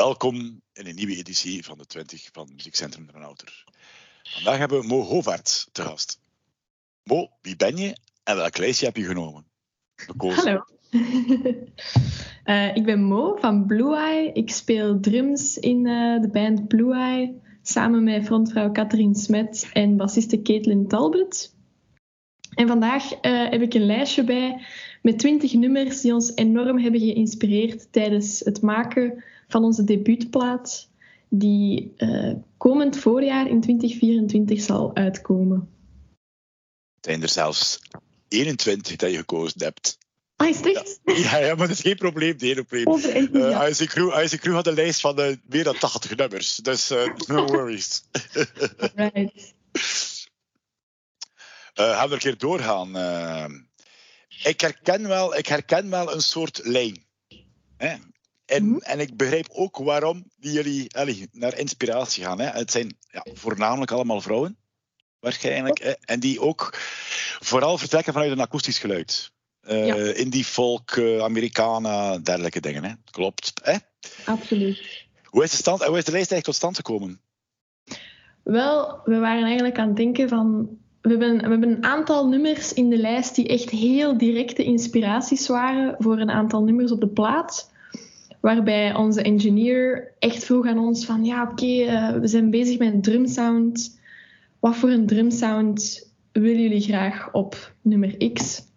Welkom in een nieuwe editie van de 20 van Muziekcentrum Renouter. Vandaag hebben we Mo Hovaert te gast. Mo, wie ben je en welk lijstje heb je genomen? Hallo. uh, ik ben Mo van Blue Eye. Ik speel drums in uh, de band Blue Eye samen met frontvrouw Catherine Smet en bassiste Caitlin Talbot. En vandaag uh, heb ik een lijstje bij met 20 nummers die ons enorm hebben geïnspireerd tijdens het maken van onze debuutplaat, die uh, komend voorjaar in 2024 zal uitkomen. Zijn er zelfs 21 dat je gekozen hebt? Ah, is het Ja, ja, maar dat is geen probleem. Geen probleem. Uh, Isaac, Crew, had een lijst van uh, meer dan 80 nummers. Dus no worries. right. Gaan we er een keer doorgaan. ik, herken wel, ik herken wel een soort lijn. Hè? En, mm -hmm. en ik begrijp ook waarom die jullie allee, naar inspiratie gaan. Hè. Het zijn ja, voornamelijk allemaal vrouwen, waarschijnlijk. Hè. En die ook vooral vertrekken vanuit een akoestisch geluid. Uh, ja. Indie folk, uh, Americana, dergelijke dingen. Hè. Klopt. Hè? Absoluut. Hoe is, de stand, hoe is de lijst eigenlijk tot stand gekomen? Wel, we waren eigenlijk aan het denken van. We hebben, we hebben een aantal nummers in de lijst die echt heel directe inspiraties waren voor een aantal nummers op de plaat. Waarbij onze engineer echt vroeg aan ons van ja oké, uh, we zijn bezig met een drumsound. Wat voor een drumsound willen jullie graag op nummer X?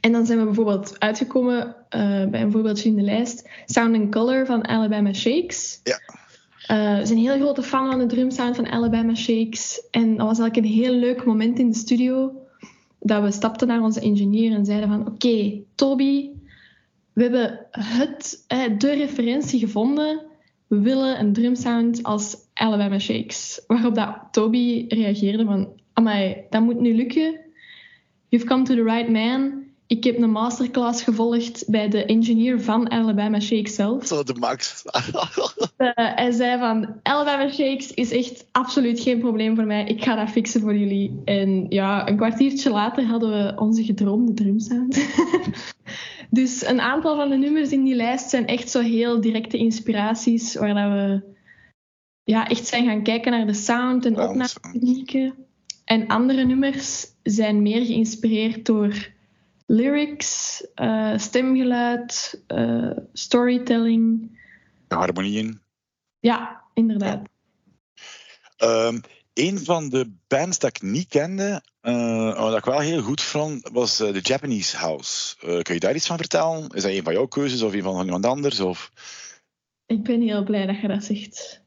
En dan zijn we bijvoorbeeld uitgekomen uh, bij een voorbeeldje in de lijst. Sound and Color van Alabama Shakes. Ja. We zijn een heel grote fan van de drumsound van Alabama Shakes. En dat was eigenlijk een heel leuk moment in de studio. Dat we stapten naar onze engineer en zeiden van... Oké, Toby, we hebben het, de referentie gevonden. We willen een drumsound als Alabama Shakes. Waarop dat Toby reageerde van... Amai, dat moet nu lukken. You've come to the right man. Ik heb een masterclass gevolgd bij de engineer van Alabama Shakes zelf. Zo, de max. uh, hij zei van, Alabama Shakes is echt absoluut geen probleem voor mij. Ik ga dat fixen voor jullie. En ja, een kwartiertje later hadden we onze gedroomde drumsound. dus een aantal van de nummers in die lijst zijn echt zo heel directe inspiraties, waar dat we ja, echt zijn gaan kijken naar de sound en opnametechnieken. En andere nummers zijn meer geïnspireerd door lyrics, uh, stemgeluid, uh, storytelling. De harmonieën. Ja, inderdaad. Ja. Um, een van de bands dat ik niet kende, uh, wat ik wel heel goed vond, was The Japanese House. kun je daar iets van vertellen? Is dat een van jouw keuzes of een van iemand anders? Of? Ik ben heel blij dat je dat zegt.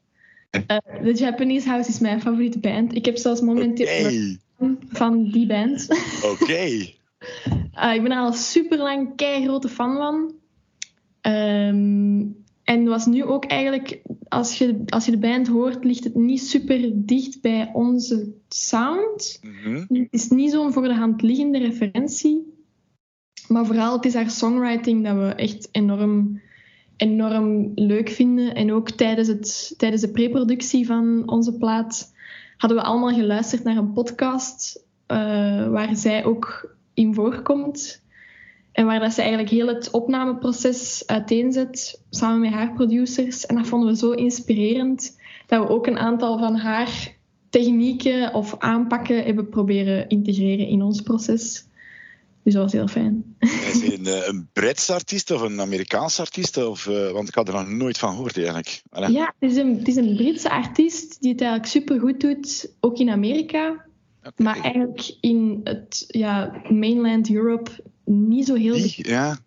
The Japanese House is mijn favoriete band. Ik heb zelfs momenteel okay. van die band. Oké. Okay. Uh, ik ben er al super lang kei grote fan van. Um, en was nu ook eigenlijk, als je, als je de band hoort, ligt het niet super dicht bij onze sound. Mm -hmm. Het is niet zo'n voor de hand liggende referentie. Maar vooral, het is haar songwriting dat we echt enorm, enorm leuk vinden. En ook tijdens, het, tijdens de preproductie van onze plaat hadden we allemaal geluisterd naar een podcast uh, waar zij ook in voorkomt. En waar dat ze eigenlijk heel het opnameproces uiteenzet samen met haar producers. En dat vonden we zo inspirerend dat we ook een aantal van haar technieken of aanpakken hebben proberen integreren in ons proces. Dus dat was heel fijn. Is hij een, eh, een Britse artiest of een Amerikaanse artiest? Of, uh, want ik had er nog nooit van gehoord eigenlijk. Allee. Ja, het is, een, het is een Britse artiest die het eigenlijk super goed doet, ook in Amerika. Okay. Maar eigenlijk in het ja, mainland Europe niet zo heel... Die, ja.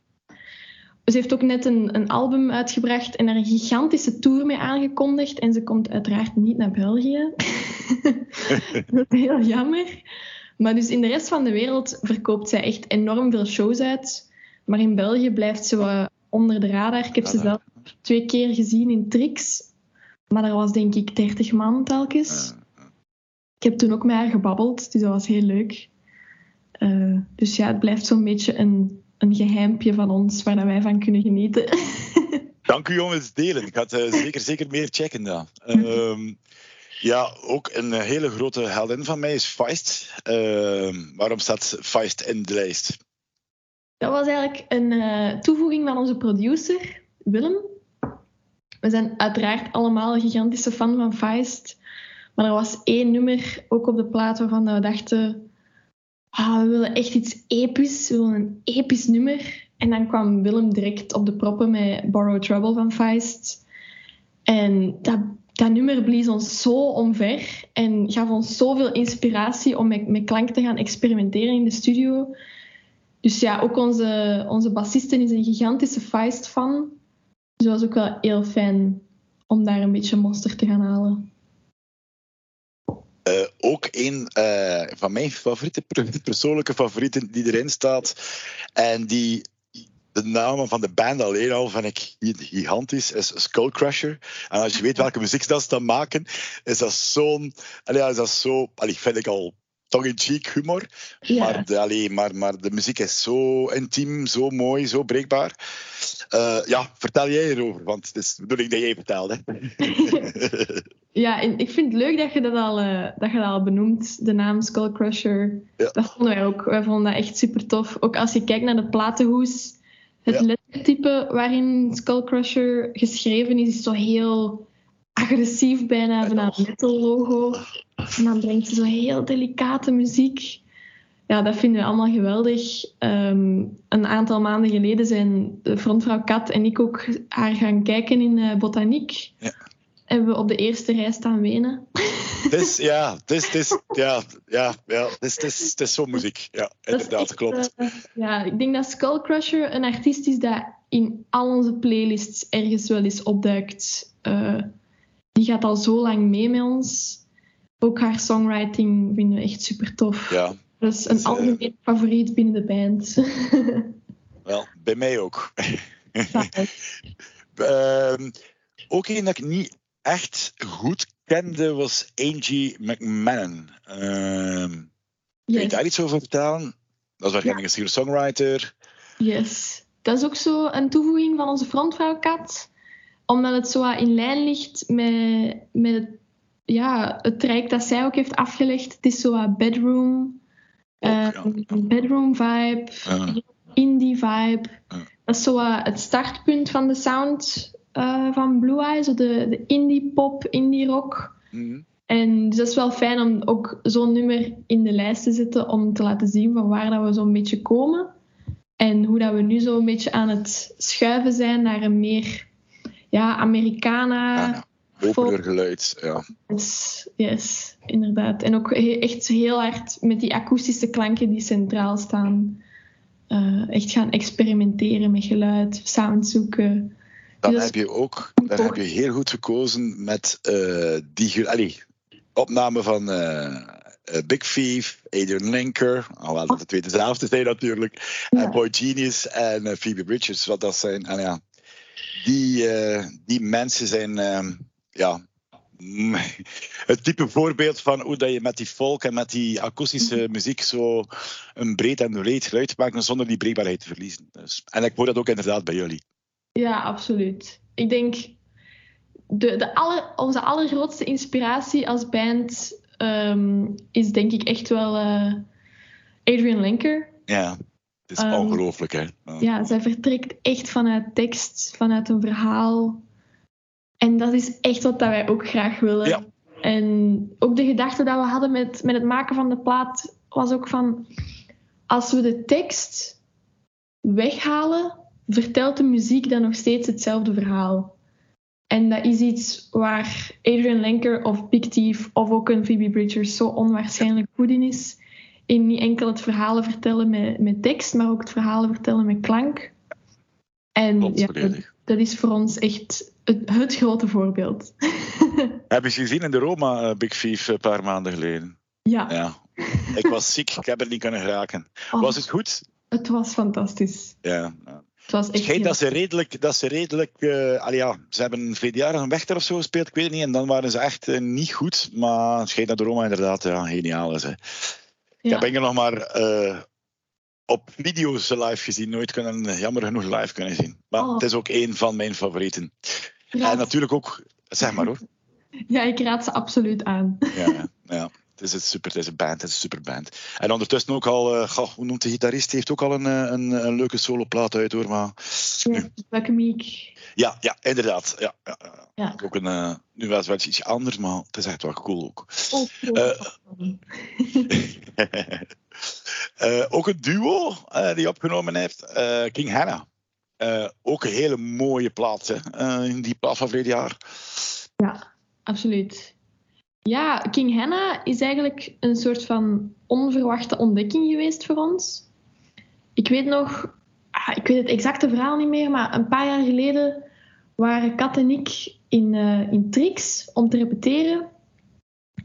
Ze heeft ook net een, een album uitgebracht en er een gigantische tour mee aangekondigd. En ze komt uiteraard niet naar België. dat is heel jammer. Maar dus in de rest van de wereld verkoopt zij echt enorm veel shows uit. Maar in België blijft ze wat onder de radar. Ik heb ze zelf twee keer gezien in Trix. Maar er was denk ik 30 man telkens. Heb toen ook met haar gebabbeld, dus dat was heel leuk. Uh, dus ja, het blijft zo'n beetje een, een geheimpje van ons waar wij van kunnen genieten. Dank u om het delen. Ik ga het uh, zeker, zeker meer checken dan. Uh, ja, ook een hele grote heldin van mij is Feist. Ehm, waarom staat Feist in de lijst? Dat was eigenlijk een toevoeging van onze producer, Willem. we zijn uiteraard allemaal een gigantische fan van Feist. Maar er was één nummer, ook op de plaat, waarvan we dachten... Ah, we willen echt iets episch. We willen een episch nummer. En dan kwam Willem direct op de proppen met Borrow Trouble van Feist. En dat, dat nummer blies ons zo omver en gaf ons zoveel inspiratie om met, met klank te gaan experimenteren in de studio. Dus ja, ook onze, onze bassisten is een gigantische Feist-fan. Dus het was ook wel heel fijn om daar een beetje monster te gaan halen. Uh, ook een uh, van mijn favoriete, persoonlijke favorieten die erin staat. En die de namen van de band alleen al vind ik gigantisch, is Skullcrusher. En als je weet welke muziek ze dan maken, is dat zo'n... Ja, is dat zo... Allee, vind ik al tongue-in-cheek humor. Ja. Maar, de, allee, maar, maar de muziek is zo intiem, zo mooi, zo breekbaar. Uh, ja, vertel jij erover, want het is de bedoeling dat jij vertelt. Hè. ja, en ik vind het leuk dat je dat al, uh, dat je dat al benoemt, de naam Skullcrusher. Ja. Dat vonden wij ook. Wij vonden dat echt super tof. Ook als je kijkt naar de platenhoes het ja. lettertype waarin Skullcrusher geschreven is, is zo heel agressief bijna, van een metal logo. En dan brengt ze zo heel delicate muziek. Ja, dat vinden we allemaal geweldig. Um, een aantal maanden geleden zijn de frontvrouw Kat en ik ook haar gaan kijken in uh, Botaniek. Ja. Hebben we op de eerste rij staan wenen. Dus ja, dus, dus, ja, ja, ja, dus, dus, is zo muziek. Ja, inderdaad, klopt. Uh, ja, ik denk dat Skullcrusher een artiest is dat in al onze playlists ergens wel eens opduikt. Uh, die gaat al zo lang mee met ons. Ook haar songwriting vinden we echt super tof. Ja. Dat is een algemeen uh, favoriet binnen de band. wel, bij mij ook. uh, ook een dat ik niet echt goed kende was Angie McMahon. Uh, Kun je daar iets over vertellen? Dat is waarschijnlijk ja. een singer-songwriter. Yes. Dat is ook zo een toevoeging van onze frontvrouw Kat. Omdat het zo in lijn ligt met, met het, ja, het traject dat zij ook heeft afgelegd. Het is zo bedroom, ook, uh, ja. bedroom vibe, uh. indie vibe. Dat is zo het startpunt van de sound uh, van Blue Eye, zo de, de indie pop, indie rock. Mhm. En dus dat is wel fijn om ook zo'n nummer in de lijst te zetten om te laten zien van waar dat we zo'n beetje komen. En hoe dat we nu zo'n beetje aan het schuiven zijn naar een meer ja, Americana. Ja, opener geluid, ja. Yes, yes, inderdaad. En ook echt heel hard met die akoestische klanken die centraal staan. Uh, echt gaan experimenteren met geluid, sound zoeken dan dus- heb je ook dan heb je heel goed gekozen met uh, die allee, opname van uh, Big Thief, Adrian Linker, alhoewel dat de twee dezelfde zijn natuurlijk, en Boy Genius en Phoebe Bridges, wat dat zijn. En ja, die, die mensen zijn ehm, ja, het type voorbeeld van hoe dat je met die folk en met die akoestische mhm. muziek zo een breed en breed geluid maakt zonder die breekbaarheid te verliezen. Dus, en ik hoor dat ook inderdaad bij jullie. Ja, absoluut. Ik denk, de, de aller, onze allergrootste inspiratie als band um, is denk ik echt wel uh, Adrian Lenker. Ja, het is um, ongelooflijk hè. Ja, zij vertrekt echt vanuit tekst, vanuit een verhaal. En dat is echt wat dat wij ook graag willen. Ja. En ook de gedachte dat we hadden met, met het maken van de plaat was ook van... Als we de tekst weghalen vertelt de muziek dan nog steeds hetzelfde verhaal. En dat is iets waar Adrian Lenker of Big Thief of ook een Phoebe Bridgers zo onwaarschijnlijk goed in is. In niet enkel het verhalen vertellen met, met tekst, maar ook het verhalen vertellen met klank. En ja, dat, is voor ons echt het, het grote voorbeeld. Heb je gezien in de Roma, uh, Big Thief, een paar maanden geleden? Ja. ja. Ik was ziek, ik heb er niet kunnen geraken. Oh. was het goed? Het was fantastisch. Ja. Het was echt dat ze redelijk, dat ze redelijk uh, ja, ze hebben een jaar een Wechter of zo gespeeld, ik weet het niet. En dan waren ze echt uh, niet goed. Maar het schijnt dat de Roma inderdaad ja, geniaal is. Hè. Ja. Ik heb enkel nog maar uh, op video's live gezien, nooit kunnen, jammer genoeg live kunnen zien. Maar oh. het is ook een van mijn favorieten. En natuurlijk ook, zeg maar hoor. Ja, ik raad ze absoluut aan. Ja, ja. Het is, een super, het is een band, het is een superband. En ondertussen ook al, uh, goh, hoe noemt de gitarist? Die heeft ook al een, eh, een, een leuke soloplaat uit hoor. Maar, ja, Meek. Ja, ja, inderdaad. Ja, ja, Ja. Ook een, uh, nu was het iets anders, maar het is echt wel cool ook. Oh, uh, ook een duo die opgenomen heeft, King Hannah. ook een hele mooie plaat, hè, in die plaat van vorig jaar. Ja, absoluut. Ja, King Hannah is eigenlijk een soort van onverwachte ontdekking geweest voor ons. Ik weet nog, ah, ik weet het exacte verhaal niet meer, maar een paar jaar geleden waren Kat en ik in, uh, in Trix om te repeteren.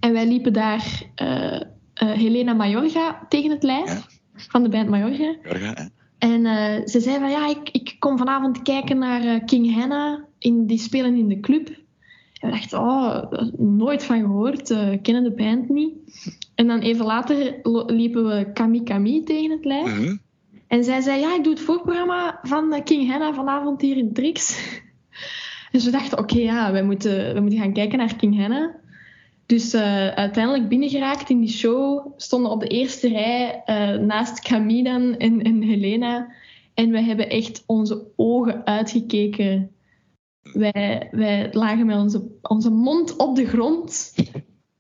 En wij liepen daar uh, uh, Helena Majorga tegen het lijf, van de band Majorga. en ze zei van ja, ik, ik kom vanavond kijken naar King Hannah, in, die spelen in de club. En we dachten, oh, nooit van gehoord, kennen de band niet. En dan even later liepen we Kami Kami tegen het lijf. Mhm. En zij zei, ja, ik doe het voorprogramma van King Hannah vanavond hier in Trix. Dus we dachten, oké, ja, we moeten, we moeten gaan kijken naar King Hannah. Dus uh, uiteindelijk binnengeraakt in die show, stonden op de eerste rij uh, naast Camille en, en Helena. En we hebben echt onze ogen uitgekeken. Wij, wij lagen met onze, onze mond op de grond.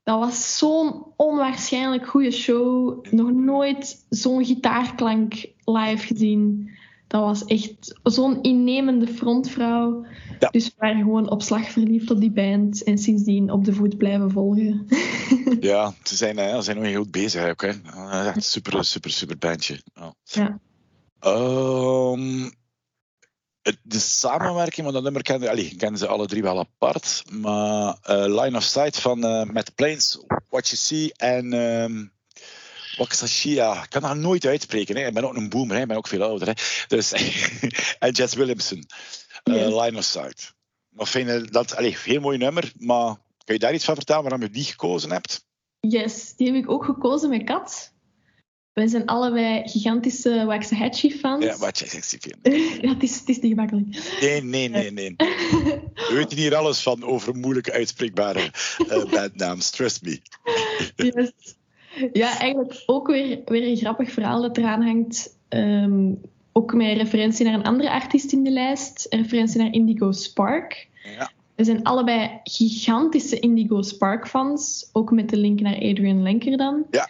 Dat was zo'n onwaarschijnlijk goede show. Nog nooit zo'n gitaarklank live gezien. Dat was echt zo'n innemende frontvrouw. Ja. Dus we waren gewoon op slag verliefd op die band en sindsdien op de voet blijven volgen. ja, ze zijn, uh, ze zijn nog heel goed bezig ook. Hè. Echt super, super, super bandje. Ja. ja. Um, de samenwerking, want dat nummer kennen, allee, kennen ze alle drie wel apart. Maar uh, Line of Sight van uh, Matt Plains, What You See en um, Waxashia. Ik kan dat nooit uitspreken. Hè. Ik ben ook een boomer, hè. ik ben ook veel ouder. Hè. Dus, en Jess Williamson, uh. Line of Sight. Maar vind dat, allee, heel mooi nummer, maar kan je daar iets van vertellen waarom je die gekozen hebt? Yes, die heb ik ook gekozen met Kat. Wij zijn allebei gigantische Waxahachie-fans. Ja, Waxahachie-fan. ja, het is, het is niet gemakkelijk. Nee, nee, nee, nee. We weten hier alles van over moeilijk uitspreekbare uh, bandnaams, trust me. yes. Ja, eigenlijk ook weer, weer een grappig verhaal dat eraan hangt. Um, ook met referentie naar een andere artiest in de lijst. Referentie naar Indigo Spark. Ja. We zijn allebei gigantische Indigo Spark-fans. Ook met de link naar Adrian Lenker dan. Ja.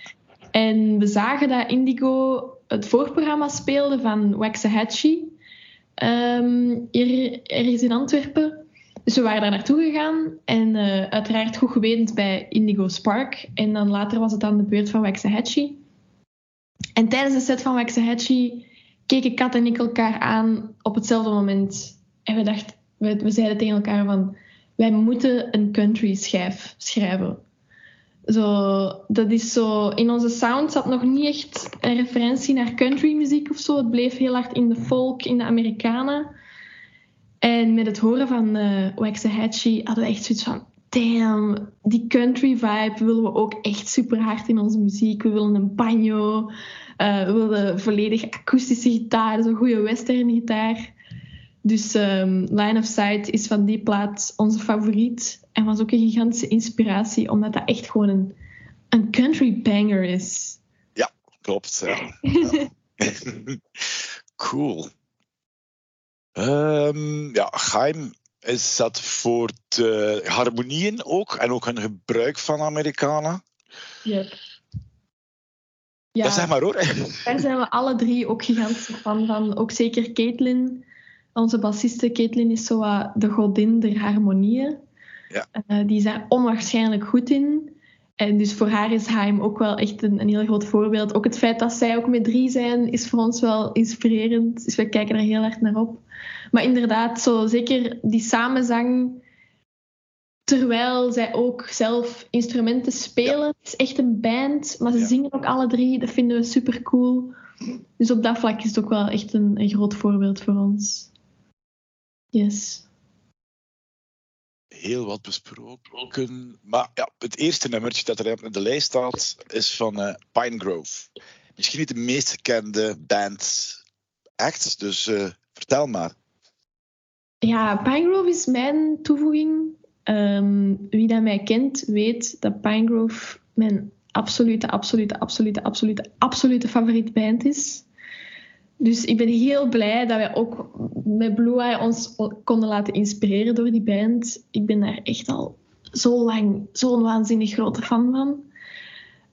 En we zagen dat Indigo het voorprogramma speelde van Waxahachie. Um, hier ergens in Antwerpen. Dus we waren daar naartoe gegaan. En uh, uiteraard goed gewetend bij Indigo Spark. En dan later was het aan de beurt van Waxahachie. En tijdens de set van Waxahachie keken Kat en ik elkaar aan op hetzelfde moment. En we dachten, we, we zeiden tegen elkaar van... Wij moeten een country schijf schrijven. Zo, dat is zo, in onze sound zat nog niet echt een referentie naar country muziek of zo. Het bleef heel hard in de folk, in de Amerikanen. En met het horen van uh, Waxahachie hadden we echt zoiets van... Damn, die country vibe willen we ook echt super hard in onze muziek. We willen een banjo. Uh, we willen volledig akoestische gitaar, zo'n goede western gitaar. Dus um, Line of Sight is van die plaat onze favoriet. En was ook een gigantische inspiratie, omdat dat echt gewoon een, een country banger is. Ja, klopt. Ja. ja. cool. Um, ja, Geheim is dat voor de harmonieën ook en ook een gebruik van Amerikanen. Yep. Ja, dat zeg maar hoor. Daar zijn we alle drie ook gigantisch fan van. Ook zeker Caitlin. Onze bassiste Caitlin is zo uh, de godin der harmonieën. Ja. Uh, die is daar onwaarschijnlijk goed in. En dus voor haar is Haim ook wel echt een, een heel groot voorbeeld. Ook het feit dat zij ook met drie zijn, is voor ons wel inspirerend. Dus we kijken er heel erg naar op. Maar inderdaad, zo zeker die samenzang, terwijl zij ook zelf instrumenten spelen. Het is echt een band, maar ze Ja. zingen ook alle drie. Dat vinden we super cool. Dus op dat vlak is het ook wel echt een, een groot voorbeeld voor ons. Yes. Heel wat besproken. Maar ja, het eerste nummertje dat er op de lijst staat is van eh, Pine Grove. Misschien niet de meest gekende band echt, dus eh, vertel maar. Ja, Pinegrove is mijn toevoeging. Ehm, wie dat mij kent, weet dat Pinegrove mijn absolute, absolute, absolute, absolute, absolute favoriete band is. Dus ik ben heel blij dat wij ook met Blue Eye ons konden laten inspireren door die band. Ik ben daar echt al zo lang zo'n waanzinnig grote fan van.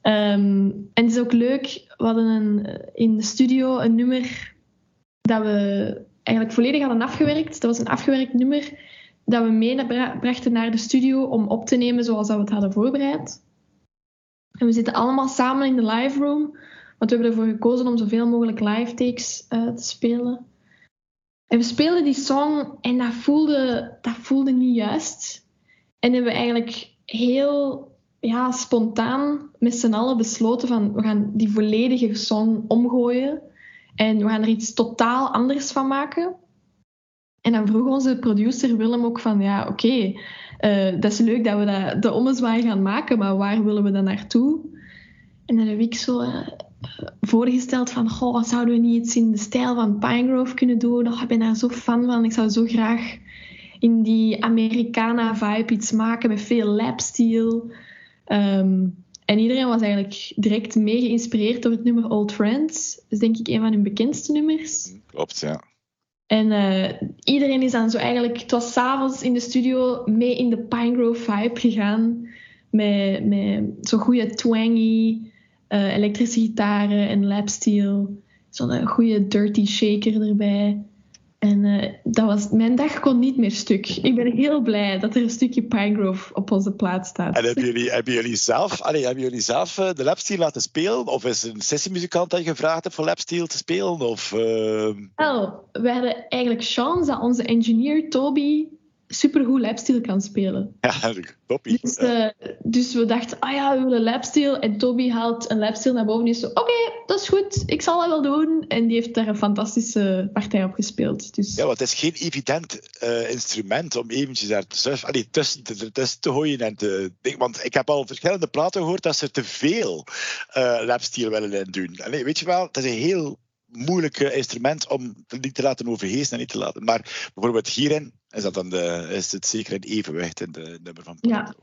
Ehm, en het is ook leuk, we hadden een, in de studio een nummer dat we eigenlijk volledig hadden afgewerkt. Dat was een afgewerkt nummer dat we meebrachten naar de studio om op te nemen zoals dat we het hadden voorbereid. En we zitten allemaal samen in de live room, want we hebben ervoor gekozen om zoveel mogelijk live takes uh, te spelen. En we speelden die song en dat voelde, dat voelde niet juist. En hebben we eigenlijk heel ja, spontaan met z'n allen besloten van we gaan die volledige song omgooien. En we gaan er iets totaal anders van maken. En dan vroeg onze producer Willem ook van, ja, oké, uh, dat is leuk dat we dat, de ommezwaai gaan maken, maar waar willen we dan naartoe? En dan heb ik zo uh, voorgesteld van, goh, zouden we niet iets in de stijl van Pinegrove kunnen doen? Oh, ik ben daar zo fan van. Ik zou zo graag in die Americana-vibe iets maken met veel lapsteel. Um, en iedereen was eigenlijk direct mee geïnspireerd door het nummer Old Friends. Dat is denk ik een van hun bekendste nummers. Klopt, ja. En uh, iedereen is dan zo eigenlijk... Het was s'avonds in de studio mee in de Pinegrove vibe gegaan. Met, met zo'n goede twangy uh, elektrische gitaren en lapsteel. Zo'n goede dirty shaker erbij. En uh, dat was, mijn dag kon niet meer stuk. Ik ben heel blij dat er een stukje Pinegrove op onze plaat staat. En hebben jullie, hebben jullie zelf, hebben jullie zelf de lapsteel laten spelen? Of is een sessiemuzikant dat je gevraagd hebt voor lapsteel te spelen? Of, uh... Wel, we hadden eigenlijk chance dat onze engineer Toby supergoed lapsteel kan spelen. Ja, toppie. Dus, uh, dus, we dachten, ah ja, we willen lapsteel. En Toby haalt een lapsteel naar boven en is zo, oké, okay, dat is goed, ik zal dat wel doen. En die heeft daar een fantastische partij op gespeeld. Dus... Ja, want het is geen evident uh, instrument om eventjes daar te allee, tussen, te, tussen te gooien en te... Want ik heb al verschillende platen gehoord dat ze te veel uh, lapsteel willen doen. Allee, weet je wel, dat is een heel moeilijk instrument om niet te laten overheersen en niet te laten. Maar bijvoorbeeld hierin is, dat dan de, is het zeker een evenwicht in de nummer van Ja,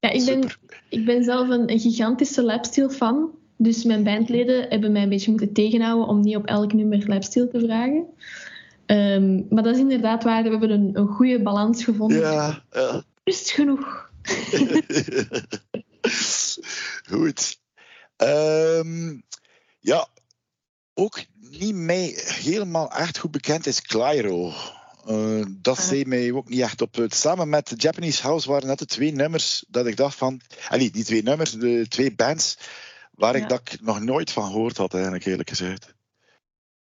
ja ik, ben, ik ben zelf een, een gigantische lapsteel fan. Dus mijn bandleden hebben mij een beetje moeten tegenhouden om niet op elk nummer lapsteel te vragen. Um, maar dat is inderdaad waar. We hebben een, een goede balans gevonden. Ja, ja. Is genoeg. Goed. Um, ja, ook niet mij helemaal echt goed bekend is Clyro. Uh, dat ah. zei mij ook niet echt op. Samen met Japanese House waren net de twee nummers dat ik dacht van. Allee, die twee nummers, de twee bands, waar ik dat nog nooit van gehoord had, eigenlijk eerlijk gezegd.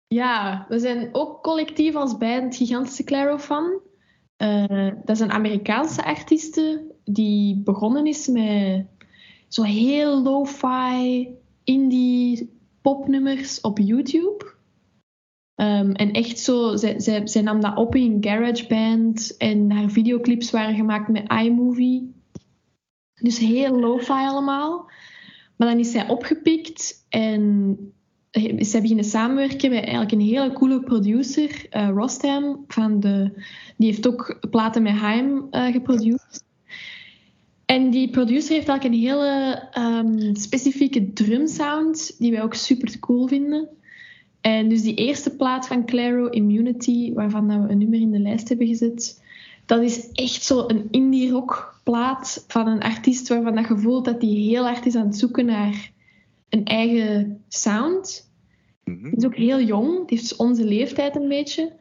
Ja, we zijn ook collectief als band gigantische Claro fan. Uh, dat is een Amerikaanse artieste die begonnen is met zo heel lo-fi indie popnummers op YouTube. Um, en echt zo, zij, zij, zij, nam dat op in GarageBand en haar videoclips waren gemaakt met iMovie. Dus heel lo-fi allemaal. Maar dan is zij opgepikt en is zij beginnen samenwerken met eigenlijk een hele coole producer, uh, Rostam. Van de, die heeft ook platen met Haim uh, geproduceerd. En die producer heeft eigenlijk een hele um, specifieke drumsound, die wij ook super cool vinden. En dus die eerste plaat van Claro, Immunity, waarvan we een nummer in de lijst hebben gezet, dat is echt zo een indie rock plaat van een artiest waarvan dat je voelt dat hij heel hard is aan het zoeken naar een eigen sound. Mm Hij is ook heel jong, die heeft onze leeftijd een beetje.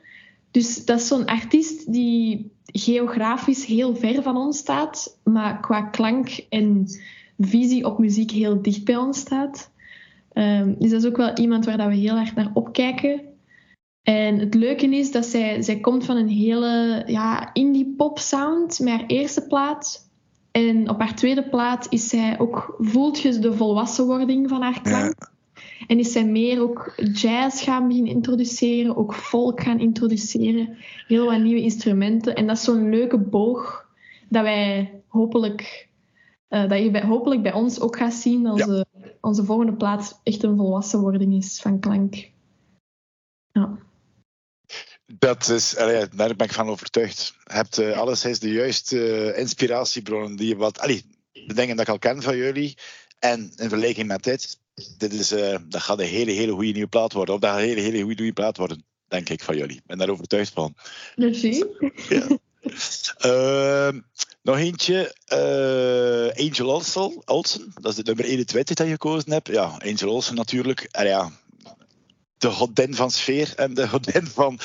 Dus dat is zo'n artiest die geografisch heel ver van ons staat, maar qua klank en visie op muziek heel dicht bij ons staat. Um, dus dat is ook wel iemand waar dat we heel erg naar opkijken. En het leuke is dat zij, zij komt van een hele ja, indie pop sound met haar eerste plaat. En op haar tweede plaat is zij ook, voelt je de volwassenwording van haar klank. En is zij meer ook jazz gaan beginnen introduceren, ook folk gaan introduceren, heel wat nieuwe instrumenten. En dat is zo'n leuke boog dat wij hopelijk, uh, dat je bij, hopelijk bij ons ook gaat zien als onze, onze volgende plaats echt een volwassenwording is van klank. Ja. Dat is, daar ben ik van overtuigd. Je hebt uh, alleszins de juiste inspiratiebronnen die je wat. Allee, de dingen dat ik al ken van jullie. En in vergelijking met dit, dit is, uh, dat gaat een hele, hele goede nieuwe plaat worden. Of dat gaat een hele, hele goede nieuwe plaat worden, denk ik van jullie. Ik ben daar overtuigd van. Merci. Ja. Uh, nog eentje, uh, Angel Olsen, Olsen. Dat is de nummer 21 dat je gekozen hebt. Ja, Angel Olsen natuurlijk. En ja, de godin van sfeer en de godin van...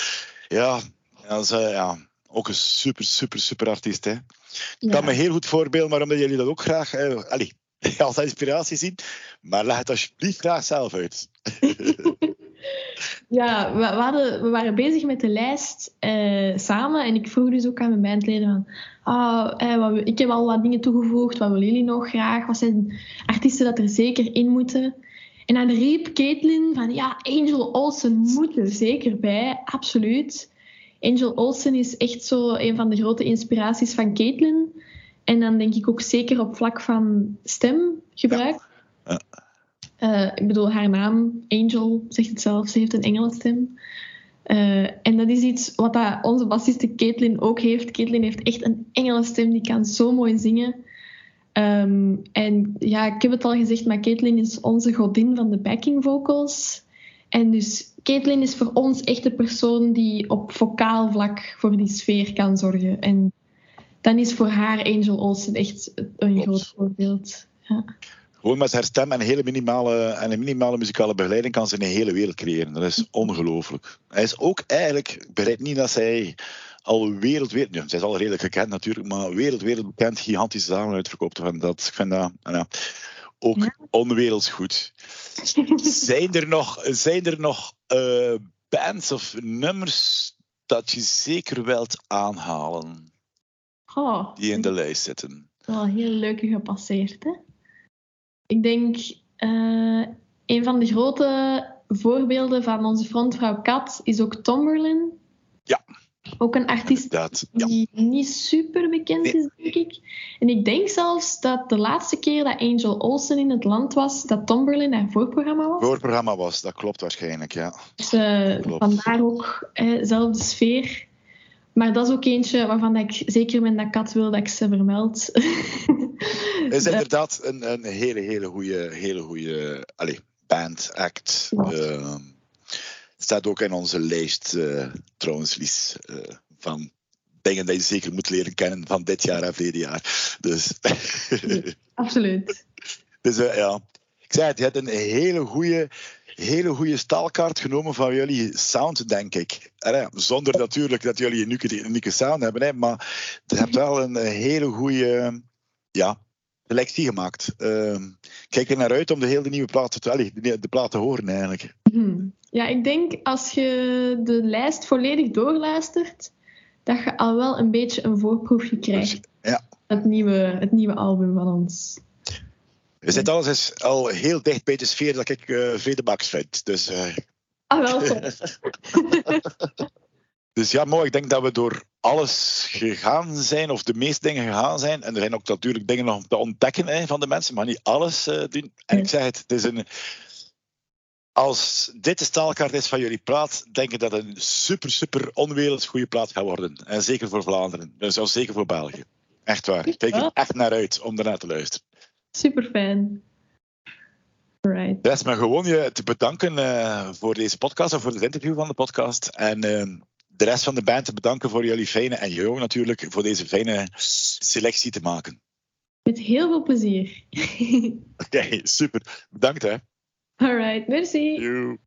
Ja, dat is, ja ook een super, super, super artiest. Hè. Ik kan me heel goed voorbeelden, maar omdat jullie dat ook graag... Eh, allez, als inspiratie zien. Maar leg het alsjeblieft graag zelf uit. ja, we, hadden, we, waren bezig met de lijst eh, samen. En ik vroeg dus ook aan mijn bandleden van... Ah, eh, ik heb al wat dingen toegevoegd. Wat willen jullie nog graag? Wat zijn artiesten dat er zeker in moeten? En dan riep Caitlin van... Ja, Angel Olsen moet er zeker bij. Absoluut. Angel Olsen is echt zo een van de grote inspiraties van Caitlin. En dan denk ik ook zeker op vlak van stemgebruik. Ja. Uh, ik bedoel, haar naam, Angel, zegt het zelf, ze heeft een engelenstem. Uh, en dat is iets wat dat onze bassiste Caitlin ook heeft. Caitlin heeft echt een engelenstem, die kan zo mooi zingen. Um, en ja, ik heb het al gezegd, maar Caitlin is onze godin van de backing vocals. En dus Caitlin is voor ons echt de persoon die op vocaal vlak voor die sfeer kan zorgen. En dan is voor haar Angel Olsen echt een groot voorbeeld. Ja. Gewoon met haar stem en een hele minimale, en een minimale muzikale begeleiding kan ze een hele wereld creëren. Dat is ongelooflijk. Hij is ook eigenlijk, ik begrijp niet dat zij al wereldwijd, ja, zij is al redelijk gekend natuurlijk, maar wereldwijd bekend gigantische zalen uitverkoopt. Dat, ik vind dat ja, ook ja. onwerelds goed. zijn er nog, zijn er nog uh, bands of nummers dat je zeker wilt aanhalen? Oh, die in de lijst zitten. Wel heel leuke gepasseerd, hè? Ik denk uh, een van de grote voorbeelden van onze frontvrouw Kat is ook Tomberlin. Ja. Ook een artiest die niet super bekend is, denk ik. En ik denk zelfs dat de laatste keer dat Angel Olsen in het land was, dat Tomberlin haar voorprogramma was. Voorprogramma was, dat klopt waarschijnlijk, ja. Dus uh, vandaar ook dezelfde sfeer. Maar dat is ook eentje waarvan ik zeker met dat kat wil dat ik ze vermeld. Het is inderdaad een, een hele, hele goede, hele goede allez, band, act. Uh, staat ook in onze lijst, uh, trouwens, Lies, uh, van dingen die je zeker moet leren kennen van dit jaar en verleden jaar. Dus. Absoluut. dus ja, ik zei het, je hebt een hele goede, hele goede staalkaart genomen van jullie sound, denk ik. Zonder natuurlijk dat jullie een unieke, unieke sound hebben, hè, maar je hebt wel een hele goede ja, selectie gemaakt. Uh, kijk er naar uit om de hele nieuwe plaat te, de, de plaat te horen, eigenlijk. Hmm. Ja, ik denk als je de lijst volledig doorluistert, dat je al wel een beetje een voorproefje krijgt. Ja. Het nieuwe, het nieuwe album van ons. We zitten alles al heel dicht bij de sfeer dat ik uh, vind. Dus, uh... Ah, wel dus ja, mooi. Ik denk dat we door alles gegaan zijn, of de meeste dingen gegaan zijn. En er zijn ook natuurlijk dingen nog te ontdekken hè, van de mensen, maar niet alles uh, doen. En ik zeg het, het is een als dit de staalkaart is van jullie plaat, denk ik dat het een super, super onwerelds goede plaat gaat worden. En zeker voor Vlaanderen. Dus ook zeker voor België. Echt waar. Ik kijk er echt naar uit om daarna te luisteren. Super fijn. Right. Rest me gewoon je te bedanken uh, voor deze podcast of voor het interview van de podcast. En uh, de rest van de band te bedanken voor jullie fijne en jou natuurlijk voor deze fijne selectie te maken. Met heel veel plezier. Oké, okay, super. Bedankt hè. All right, merci. You.